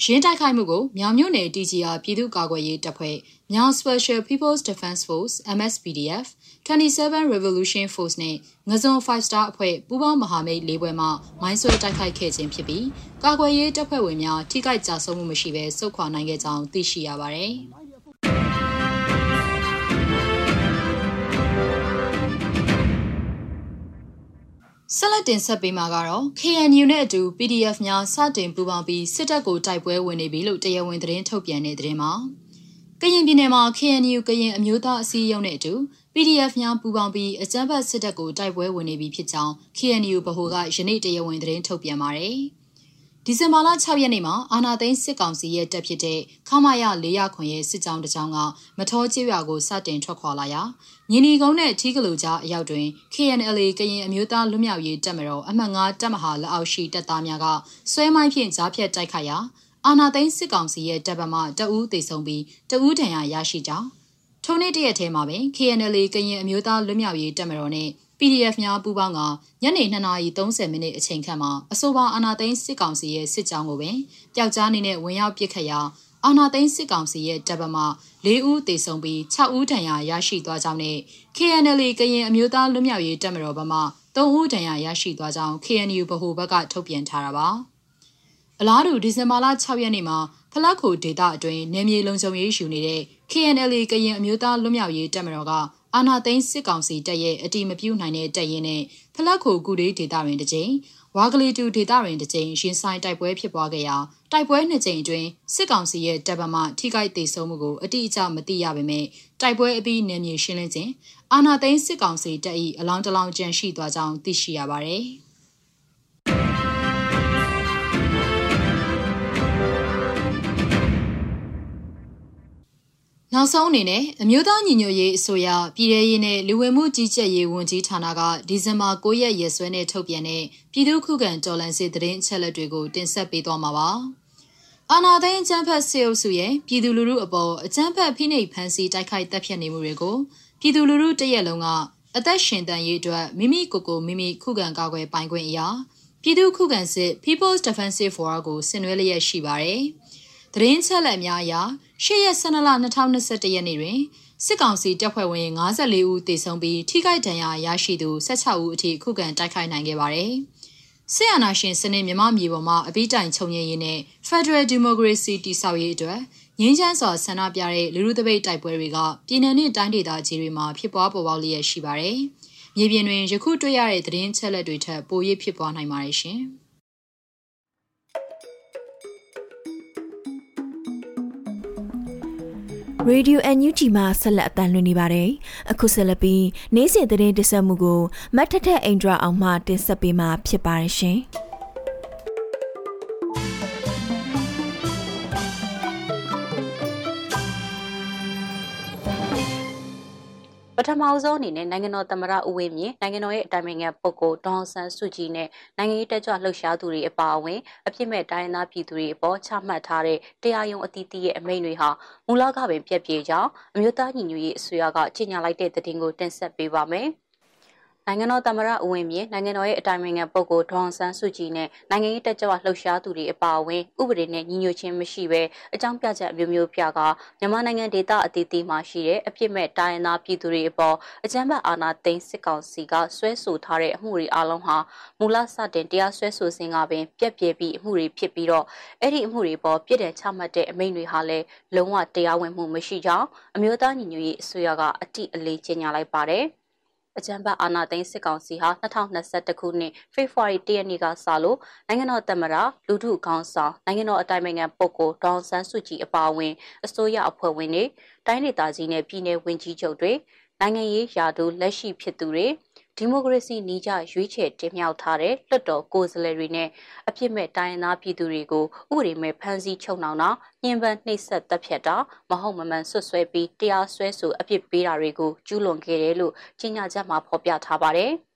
D: ရင်းတိုက်ခိုက်မှုကိုမြောင်မြို့နယ် TGR ပြည်သူ့ကာကွယ်ရေးတပ်ဖွဲ့မြောင် Special People's Defense Force MSPDF 27 Revolution Force နဲ့ငဇွန်5 Star အဖွဲ့ပူးပေါင်းမဟာမိတ်၄ဘွဲမှမိုင်းဆွဲတိုက်ခိုက်ခဲ့ခြင်းဖြစ်ပြီးကာကွယ်ရေးတပ်ဖွဲ့ဝင်များထိခိုက်ကြဆုံးမှုမရှိဘဲစုခွာနိုင်ခဲ့ကြောင်းသိရှိရပါတယ်။ ဆက်လက်တင်ဆက်ပေးမှာကတော့ KNU နဲ့အတူ PDF များစတင်ပူးပေါင်းပြီးစစ်တပ်ကိုတိုက်ပွဲဝင်နေပြီလို့တရားဝင်သတင်းထုတ်ပြန်တဲ့သတင်းမှာကရင်ပြည်နယ်မှာ KNU ကရင်အမျိုးသားအစည်းအရုံးနဲ့အတူ PDF များပူးပေါင်းပြီးအကြမ်းဖက်စစ်တပ်ကိုတိုက်ပွဲဝင်နေပြီဖြစ်ကြောင်း KNU ဗဟိုကယနေ့တရားဝင်သတင်းထုတ်ပြန်ပါတယ်။ ဒီဇင်ဘာလ6ရက်နေ့မှာအာနာသိန်းစစ်ကောင်စီရဲ့တပ်ဖြစ်တဲ့ခမာယ400ခွန်ရဲ့စစ်ကြောင်းတစ်ကြောင်းကမထောကျေးရွာကိုစတင်ထွက်ခွာလာရာမြင်းဒီကုန်းနဲ့ထီးကလူကြားအရောက်တွင် KNLA ကရင်အမျိုးသားလွတ်မြောက်ရေးတပ်မတော်အမှတ်9တပ်မဟာလက်အောက်ရှိတပ်သားများကဆွဲမိုင်းဖြင့်ကြားဖြတ်တိုက်ခိုက်ရာအာနာသိန်းစစ်ကောင်စီရဲ့တပ်ဗမာတအူးသေဆုံးပြီးတအူးဒဏ်ရာရရှိကြောင်းထိုနေ့တရက်ထဲမှာပင် KNLA ကရင်အမျိုးသားလွတ်မြောက်ရေးတပ်မတော်နဲ့ PDF များပူးပေါင်းကညနေ2:30မိနစ်အချိန်ခန့်မှာအဆိုပါအာနာသိန်းစစ်ကောင်စီရဲ့စစ်ကြောင်းကိုပင်ပျောက်ကြားနေတဲ့ဝင်ရောက်ပစ်ခတ်ရာအာနာသိန်းစစ်ကောင်စီရဲ့တပ်ပမ၄ဦးသေဆုံးပြီး6ဦးဒဏ်ရာရရှိသွားကြောင်းနဲ့ KNL ကရင်အမျိုးသားလွတ်မြောက်ရေးတပ်မတော်ဘမှ3ဦးဒဏ်ရာရရှိသွားကြောင်း KNU ဗဟိုဘက်ကထုတ်ပြန်ထားတာပါ။အလားတူဒီဇင်ဘာလ6ရက်နေ့မှာဖလက်ခိုဒေတာအတွင်းနေမြေလုံခြုံရေးယူနေတဲ့ KNLA ကရင်အမျိုးသားလွတ်မြောက်ရေးတပ်မတော်က အာနာသိန်းစစ်ကောင်စီတပ်ရဲ့အတိမပြုနိုင်တဲ့တပ်ရင်းနဲ့ဖလက်ခိုကူဒေးဒေတာတွင်တစ်ကြိမ်ဝါကလေးတူဒေတာတွင်တစ်ကြိမ်ရင်ဆိုင်တိုက်ပွဲဖြစ်ပွားခဲ့ရာတိုက်ပွဲနှစ်ကြိမ်အတွင်းစစ်ကောင်စီရဲ့တပ်ဗမာထိခိုက်ဒေဆုံးမှုကိုအတိအကျမသိရပေမဲ့တိုက်ပွဲအပြီးနယ်မြေရှင်းလင်းခြင်းအာနာသိန်းစစ်ကောင်စီတပ်၏အလောင်းတလောင်းကြန့်ရှိသွားကြောင်းသိရှိရပါတယ်။ နောက်ဆုံးအနေနဲ့အမျိုးသားညီညွတ်ရေးအစိုးရပြည်ထရေးနဲ့လူဝင်မှုကြီးကြပ်ရေးဝန်ကြီးဌာနကဒီဇင်ဘာ9ရက်ရက်စွဲနဲ့ထုတ်ပြန်တဲ့ပြည်သူ့ခုခံတော်လှန်စစ်တရင်အချက်လက်တွေကိုတင်ဆက်ပေးသွားမှာပါ။အာနာသိန်းအကြမ်းဖက်ဆေးအုပ်စုရဲ့ပြည်သူလူထုအပေါ်အကြမ်းဖက်ဖိနှိပ်ဖန်ဆီးတိုက်ခိုက်တပ်ဖြတ်နေမှုတွေကိုပြည်သူလူထုတရက်လုံးကအသက်ရှင်တန်ရေးအတွက်မိမိကိုယ်ကိုမိမိခုခံကာကွယ်ပိုင်ခွင့်အရာပြည်သူခုခံစစ် People's Defensive Force ကိုဆင်နွှဲလျက်ရှိပါတယ်။သတင်းချက်လက်များအရ ၈ရက်12လ2021ရက်နေ့တွင်စစ်ကောင်စီတပ်ဖွဲ့ဝင်54ဦးသေဆုံးပြီးထိခိုက်ဒဏ်ရာရရှိသူ16ဦးအထိခုခံတိုက်ခိုက်နိုင်ခဲ့ပါတယ်။စစ်အာဏာရှင်စနစ်မြမမြေပေါ်မှာအပိတိုင်ချုပ်ငြိမ်းရေးနဲ့ Federal Democracy တည်ဆောက်ရေးအတွက်ငင်းချမ်းစွာဆန္ဒပြတဲ့လူလူသပိတ်တိုက်ပွဲတွေကပြည်내နဲ့တိုင်းဒေသကြီးတွေမှာဖြစ်ပွားပေါ်ပေါက်လျက်ရှိပါတယ်။မြေပြင်တွင်ယခုတွေ့ရတဲ့သတင်းချက်လက်တွေထက်ပို၍ဖြစ်ပွားနိုင်ပါတယ်ရှင်။
A: Radio NUG မှာဆက်လက်အသံလွှင့်နေပါတယ်။အခုဆက်လက်ပြီးနေ့စဉ်သတင်းတင်ဆက်မှုကိုမတ်ထထအိန္ဒြအောင်မှတင်ဆက်ပေးမှာဖြစ်ပါတယ်ရှင်။
E: ထမဆုံးအနေနဲ့နိုင်ငံတော်သမ္မတဦးဝင်းမြင့်နိုင်ငံတော်ရဲ့အတိုင်ပင်ခံပုဂ္ဂိုလ်ဒေါအောင်ဆန်းစုကြည်နဲ့နိုင်ငံရေးတက်ကြွလှုပ်ရှားသူတွေအပါအဝင်အပြစ်မဲ့တိုင်းသားပြည်သူတွေအပေါ်ချမှတ်ထားတဲ့တရားရုံးအသီးသီးရဲ့အမိန့်တွေဟာမူလကပင်ပြက်ပြေကြောင်းအမျိုးသားညီညွတ်ရေးအစိုးရကကြေညာလိုက်တဲ့သတင်းကိုတင်ဆက်ပေးပါမယ်။ နိုင်ငံတော်သမ္မတဦးဝင်းမြင့်နိုင်ငံတော်ရဲ့အတိုင်ပင်ခံပုဂ္ဂိုလ်ဒေါအောင်ဆန်းစုကြည်နဲ့နိုင်ငံရေးတက်ကြွလှုပ်ရှားသူတွေအပါအဝင်ဥပဒေနဲ့ညီညွတ်ခြင်းမရှိဘဲအကြောင်းပြချက်အမျိုးမျိုးပြကမြန်မာနိုင်ငံဒေသအသီးသီးမှာရှိတဲ့အပြစ်မဲ့တိုင်းရင်းသားပြည်သူတွေအပေါ်အကြမ်းဖက်အာဏာသိမ်းစစ်ကောင်စီကဆွဲဆိုထားတဲ့အမှုတွေအလုံးဟာမူလစတင်တရားစွဲဆိုစဉ်ကပင်ပြက်ပြဲပြီးအမှုတွေဖြစ်ပြီးတော့အဲ့ဒီအမှုတွေပေါ်ပြစ်ဒဏ်ချမှတ်တဲ့အမိန့်တွေဟာလည်းလုံးဝတရားဝင်မှုမရှိကြောင်းအမျိုးသားညီညွတ်ရေးအစိုးရကအတိအလေးကြေညာလိုက်ပါတယ်။ အကြမ်းဖက်အာဏာသိမ်းစစ်ကောင်စီဟာ2021ခုနှစ်ဖေဖော်ဝါရီလရက်နေ့ကစလို့နိုင်ငံတော်သမ္မတလူထုခေါင်းဆောင်နိုင်ငံတော်အတိုင်ပင်ခံပုဂ္ဂိုလ်ဒေါန်ဆန်းစုကြည်အပါအဝင်အစိုးရအဖွဲ့ဝင်တွေတိုင်းဒေသကြီးနဲ့ပြည်내ဝန်ကြီးချုပ်တွေနိုင်ငံရေးယာတူလက်ရှိဖြစ်သူတွေ ဒီမိုကရေစီနီးကျရွေးချယ်တင်မြှောက်ထားတဲ့လွှတ်တော်ကိုယ်စားလှယ်တွေနဲ့အပြစ်မဲ့တိုင်းရင်းသားပြည်သူတွေကိုဥပဒေမဲ့ဖမ်းဆီးချုပ်နှောင်တာညှဉ်းပန်းနှိပ်စက်တပ်ဖြတ်တာမဟုတ်မမှန်ဆွဆွဲပြီးတရားစွဲဆိုအပြစ်ပေးတာတွေကိုကျူးလွန်ခဲ့တယ်လို့ကြေညာချက်မှာဖော်ပြထားပါတယ်။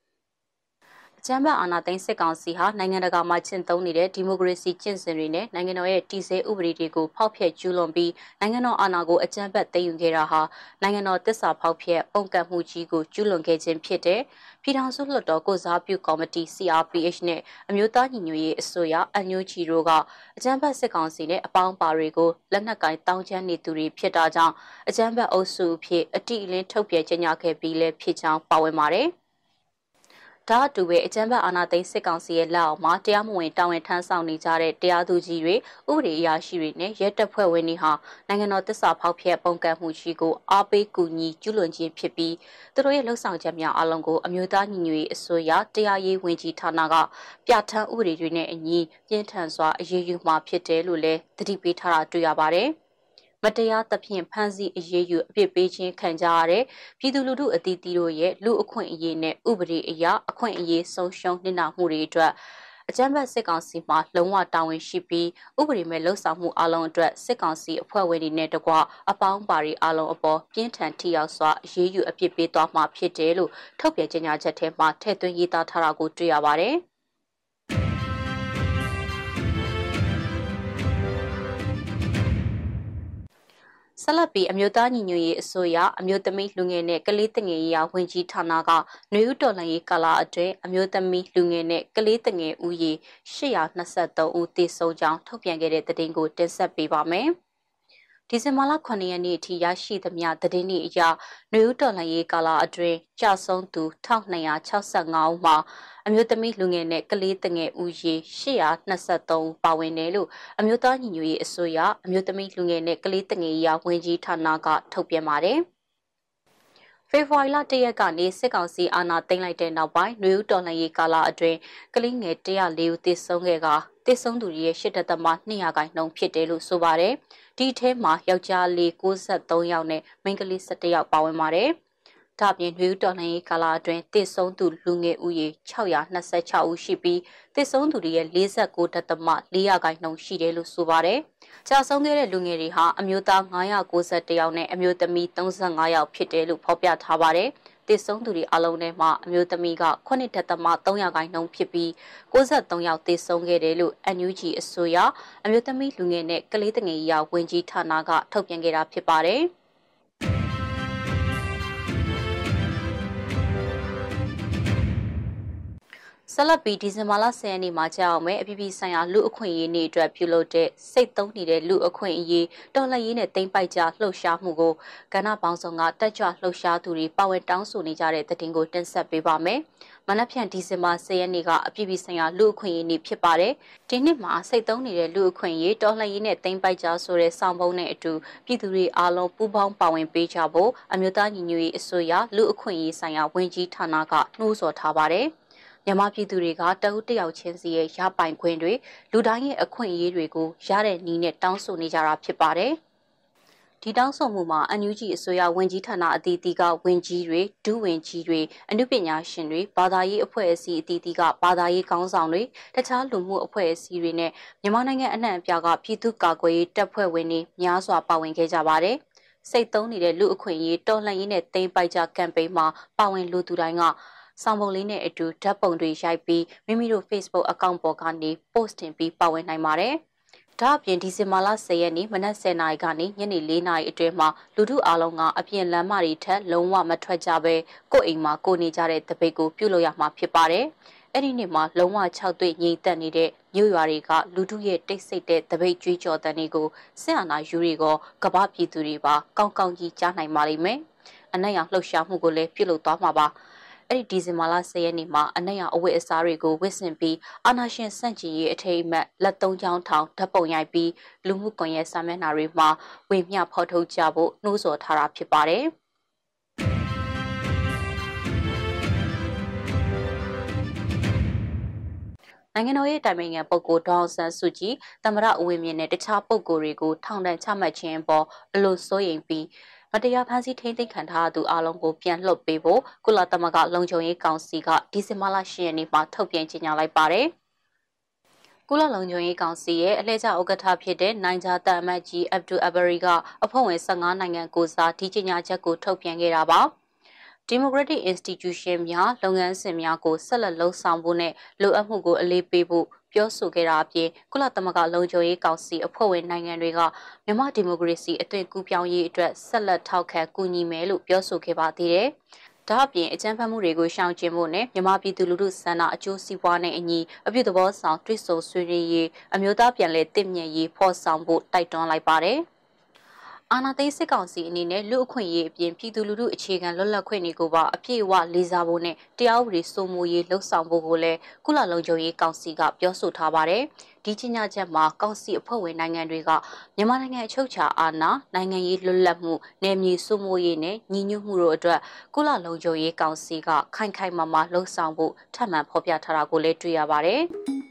E: ကျမ်းပတ်အာဏာသိမ်းစစ်ကောင်စီဟာနိုင်ငံတကာမှာကျင့်သုံးနေတဲ့ဒီမိုကရေစီကျင့်စဉ်တွေနဲ့နိုင်ငံတော်ရဲ့တည်ဆဲဥပဒေတွေကိုဖောက်ဖျက်ကျူးလွန်ပြီးနိုင်ငံတော်အာဏာကိုအကြမ်းဖက်သိမ်းယူခဲ့တာဟာနိုင်ငံတော်တစ္ဆာဖောက်ဖျက်ပုံကန့်မှုကြီးကိုကျူးလွန်ခဲ့ခြင်းဖြစ်တဲ့ပြည်ထောင်စုလွှတ်တော်ကိုစားပြုကော်မတီ CRPH နဲ့အမျိုးသားညီညွတ်ရေးအစိုးရအန်ယူချီတို့ကအကြမ်းဖက်စစ်ကောင်စီနဲ့အပေါင်းပါတွေကိုလက်နက်ကင်တောင်းချမ်းနေသူတွေဖြစ်တာကြောင့်အကြမ်းဖက်အုပ်စုအဖြစ်အတိအလင်းထုတ်ပြန်ကြေညာခဲ့ပြီးလဲဖြစ်ကြောင်းပါဝင်ပါတယ်။ ဒါအတူပဲအကြမ်းဖက်အာဏာသိမ်းစစ်ကောင်စီရဲ့လက်အောက်မှာတရားမဝင်တာဝန်ထမ်းဆောင်နေကြတဲ့တရားသူကြီးတွေဥပဒေအရာရှိတွေနဲ့ရဲတပ်ဖွဲ့ဝင်တွေဟာနိုင်ငံတော်တစ္ဆာဖောက်ဖျက်ပုံကန့်မှုကြီးကိုအားပေးကူညီကျူးလွန်ခြင်းဖြစ်ပြီးသူတို့ရဲ့လှုပ်ဆောင်ချက်များအလုံးကိုအမျိုးသားညီညွတ်ရေးအစိုးရတရားရေးဝန်ကြီးဌာနကပြဋ္ဌာန်းဥပဒေတွေနဲ့အညီပြင်းထန်စွာအရေးယူမှာဖြစ်တယ်လို့လည်းသတိပေးထားတာတွေ့ရပါတယ်။ မတရားသဖြင့်ဖမ်းဆီးအရေးယူအပြစ်ပေးခြင်းခံကြရတဲ့ပြည်သူလူထုအသီးသီးတို့ရဲ့လူအခွင့်အရေးနဲ့ဥပဒေအရအခွင့်အရေးဆုံးရှုံးနှိမ့်နာမှုတွေအတွက်အကြမ်းဖက်စစ်ကောင်စီမှလုံးဝတာဝန်ရှိပြီးဥပဒေမဲ့လှုပ်ဆောင်မှုအလုံးအတွက်စစ်ကောင်စီအဖွဲ့ဝင်တွေနဲ့တကွအပေါင်းပါရီအလုံးအပေါ်ပြင်းထန်ထိရောက်စွာအရေးယူအပြစ်ပေးသွားမှာဖြစ်တယ်လို့ထုတ်ပြန်ကြေညာချက်ထဲမှာထည့်သွင်းရေးသားထားတာကိုတွေ့ရပါတယ်။ ဆက်လက်ပြီးအမျိုးသားညီညွတ်ရေးအစိုးရအမျိုးသမီးလူငယ်နဲ့ကလေးတငယ်ရေးဝန်ကြီးဌာနကနှွေဦးတော်လှန်ရေးကာလအတွင်းအမျိုးသမီးလူငယ်နဲ့ကလေးတငယ်ဦးရေ823ဦးသေဆုံးကြောင်းထုတ်ပြန်ခဲ့တဲ့သတင်းကိုတင်ဆက်ပေးပါမယ်။ ဒီဇင်ဘာလ9ရက်နေ့အထိရရှိသမျှသတင်းတွေအရနယူးတော်လှန်ရေးကာလအတွင်းကြာဆုံးသူ1265ဦးမှာအမျိုးသမီးလူငယ်နဲ့ကလေးတငယ်ဦးရေ823ဦးပါဝင်တယ်လို့အမျိုးသားညီညွတ်ရေးအစိုးရအမျိုးသမီးလူငယ်နဲ့ကလေးတငယ်ရာဝန်ကြီးဌာနကထုတ်ပြန်ပါတယ်။ ဖေဖော်ဝါရီလ၁ရက်ကနေစစ်ကောင်စီအာဏာသိမ်းလိုက်တဲ့နောက်ပိုင်းနယူးတော်လှန်ရေးကာလအတွင်းကလေးငယ်104ဦးသေဆုံးခဲ့ကသေဆုံးသူတွေရဲ့၈ဒသမ200ခိုင်နှုန်းဖြစ်တယ်လို့ဆိုပါတယ်။ဒီထဲမှာယောက်ျားလေး63ယောက်နဲ့မိန်းကလေး17ယောက်ပါဝင်ပါတယ်။ဒါပြင်နှွေးတော်လှန်ရေးကာလအတွင်းသေဆုံးသူလူငယ်ဦးရေ626ဦးရှိပြီးသေဆုံးသူတွေရဲ့49ဒသမ400ခိုင်နှုန်းရှိတယ်လို့ဆိုပါတယ်။ ကြာဆုံးခဲ့တဲ့လူငယ်တွေဟာအမျိုးသား991ယောက်နဲ့အမျိုးသမီး35ယောက်ဖြစ်တယ်လို့ဖော်ပြထားပါတယ်။တည်ဆုံးသူတွေအလုံးထဲမှာအမျိုးသမီးက9.3ခိုင်နှုန်းဖြစ်ပြီး63ယောက်တည်ဆုံးခဲ့တယ်လို့ NUG အစိုးရအမျိုးသမီးလူငယ်နဲ့ကလေးငယ်ရာဝန်ကြီးဌာနကထုတ်ပြန်ခဲ့တာဖြစ်ပါတယ်။ ဆက်လက်ပြီးဒီဇင်ဘာလ10ရက်နေ့မှာကြာအောင်မဲ့အပြည်ပြည်ဆိုင်ရာလူအခွင့်အရေးနေ့အတွက်ပြုလုပ်တဲ့စိတ်သုံးနေတဲ့လူအခွင့်အရေးတော်လှန်ရေးနဲ့တိမ့်ပိုက်ကြလှုပ်ရှားမှုကိုကဏ္ဍပေါင်းစုံကတက်ကြွလှုပ်ရှားသူတွေပါဝင်တောင်းဆိုနေကြတဲ့တဲ့တင်ကိုတင်ဆက်ပေးပါမယ်။မနက်ဖြန်ဒီဇင်ဘာ10ရက်နေ့ကအပြည်ပြည်ဆိုင်ရာလူအခွင့်အရေးနေ့ဖြစ်ပါတယ်။ဒီနှစ်မှာစိတ်သုံးနေတဲ့လူအခွင့်အရေးတော်လှန်ရေးနဲ့တိမ့်ပိုက်ကြဆိုတဲ့ဆောင်ပုံးနဲ့အတူပြည်သူတွေအားလုံးပူးပေါင်းပါဝင်ပေးကြဖို့အမျိုးသားညီညွတ်ရေးအစိုးရလူအခွင့်အရေးဆိုင်ရာဝန်ကြီးဌာနကနှိုးဆော်ထားပါတယ်။ မြန်မာပြည်သူတွေကတအုပ်တယောက်ချင်းစီရဲ့ရပိုင်ခွင့်တွေလူတိုင်းရဲ့အခွင့်အရေးတွေကိုရတဲ့နည်းနဲ့တောင်းဆိုနေကြတာဖြစ်ပါတယ်။ဒီတောင်းဆိုမှုမှာအန်ယူဂျီအစိုးရဝန်ကြီးဌာနအသီးသီးကဝန်ကြီးတွေဒုဝန်ကြီးတွေအမှုပညာရှင်တွေဘာသာရေးအဖွဲ့အစည်းအသီးသီးကဘာသာရေးခေါင်းဆောင်တွေတခြားလူမှုအဖွဲ့အစည်းတွေနဲ့မြန်မာနိုင်ငံအနှံ့အပြားကပြည်သူ့ကာကွယ်ရေးတပ်ဖွဲ့ဝင်တွေများစွာပါဝင်ခဲ့ကြပါတယ်။စိတ်သုံးနေတဲ့လူအခွင့်အရေးတော်လှန်ရေးနဲ့တိမ့်ပိုက်ကြကမ်ပိန်းမှာပါဝင်လူသူတိုင်းက ဆောင်ပုံလေးနဲ့အတူဓာတ်ပုံတွေရိုက်ပြီးမိမိတို့ Facebook အကောင့်ပေါ်ကနေ post တင်ပြီးပါဝင်နိုင်ပါတယ်။ဒါအပြင်ဒီဇင်ဘာလ10ရက်နေ့မနက်10:00နာရီကနေညနေ4:00နာရီအတွင်းမှာလူထုအားလုံးကအပြင်လမ်းမတွေထက်လုံးဝမထွက်ကြဘဲကိုယ့်အိမ်မှာကိုနေကြတဲ့တပိတ်ကိုပြုလုပ်ရမှာဖြစ်ပါတယ်။အဲ့ဒီနေ့မှာလုံးဝ6တွေ့ငြိမ်သက်နေတဲ့မြို့ရွာတွေကလူထုရဲ့တိတ်ဆိတ်တဲ့တပိတ်ကြွေးကြော်တန်တွေကိုစစ်အာဏာယူတွေကကမ္ဘာပြည်သူတွေပါကောင်းကောင်းကြီးကြားနိုင်ပါလိမ့်မယ်။အနက်ရောင်လှုပ်ရှားမှုကိုလည်းပြုလုပ်သွားမှာပါ။ အဲ့ဒီဒီဇင်ဘာလ10ရက်နေ့မှာအနက်ရောင်အဝတ်အစားတွေကိုဝတ်ဆင်ပြီးအာနာရှင်စန့်ကျင်ရေးအထိမ်းအမှတ်လက်သုံးချောင်းထောင်ဓာတ်ပုံရိုက်ပြီးလူမှုကွန်ရက်စာမျက်နှာတွေမှာဝေမျှဖော်ထုတ်ကြဖို့နှိုးဆော်ထားတာဖြစ်ပါတယ်။နိုင်ငံတော်ရဲ့တိုင်ပင်ခံပုဂ္ဂိုလ်ဒေါအောင်ဆန်းစုကြည်သမရအဝင်းမြင့်နဲ့တခြားပုဂ္ဂိုလ်တွေကိုထောင်ဒဏ်ချမှတ်ခြင်းအပေါ်အလို့စိုးရိမ်ပြီး မတရားဖမ်းဆီးထိန်းသိမ်းခံထားသူအလုံးကိုပြန်လွှတ်ပေးဖို့ကုလသမဂ္ဂလုံခြုံရေးကောင်စီကဒီဇင်ဘာလ10ရက်နေ့မှာထုတ်ပြန်ကြေညာလိုက်ပါတယ်။ကုလလုံခြုံရေးကောင်စီရဲ့အလှည့်ကျဥက္ကဋ္ဌဖြစ်တဲ့နိုင်ဂျာတအမတ်ကြီးအဗ်ဒူအဘရီကအဖွဲ့ဝင်15နိုင်ငံကိုစားဒီကြေညာချက်ကိုထုတ်ပြန်ခဲ့တာပါ။ Democratic Institution များလုပ်ငန်းစဉ်များကိုဆက်လက်လှုပ်ဆောင်ဖို့နဲ့လိုအပ်မှုကိုအလေးပေးဖို့ပြောဆိုခဲ့တာအပြင်ကုလသမဂ္ဂလုံခြုံရေးကောင်စီအဖွဲ့ဝင်နိုင်ငံတွေကမြန်မာဒီမိုကရေစီအသွင်ကူးပြောင်းရေးအတွက်ဆက်လက်ထောက်ခံကူညီမယ်လို့ပြောဆိုခဲ့ပါသေးတယ်။ဒါအပြင်အကြမ်းဖက်မှုတွေကိုရှောင်ကျဉ်ဖို့နဲ့မြန်မာပြည်သူလူထုစံနာအကျိုးစီးပွားနဲ့အညီအပြုသဘောဆောင်တွစ်ဆိုဆွေးနွေးရေးအမျိုးသားပြန်လည်တည်မြဲရေးဖော်ဆောင်ဖို့တိုက်တွန်းလိုက်ပါတယ်။ အာဏာသိမ်းစစ်ကောင်စီအနေနဲ့လူအခွင့်အရေးအပြင်ပြည်သူလူထုအခြေခံလွတ်လပ်ခွင့်တွေကိုပါအပြည့်အဝလေးစားဖို့နဲ့တရားဥပဒေစိုးမိုးရေးလှုံ့ဆော်ဖို့ကိုလည်းကုလလုံခြုံရေးကောင်စီကပြောဆိုထားပါတယ်။ဒီချင်းညချက်မှာကောင်စီအဖွဲ့ဝင်နိုင်ငံတွေကမြန်မာနိုင်ငံအချုပ်အခြာအာဏာနိုင်ငံရေးလွတ်လပ်မှုနယ်မြေစိုးမိုးရေးနဲ့ညီညွတ်မှုတို့အတွက်ကုလလုံခြုံရေးကောင်စီကခိုင်ခိုင်မာမာလှုံ့ဆော်ဖို့ထပ်မံဖော်ပြထားတာကိုလည်းတွေ့ရပါတယ်။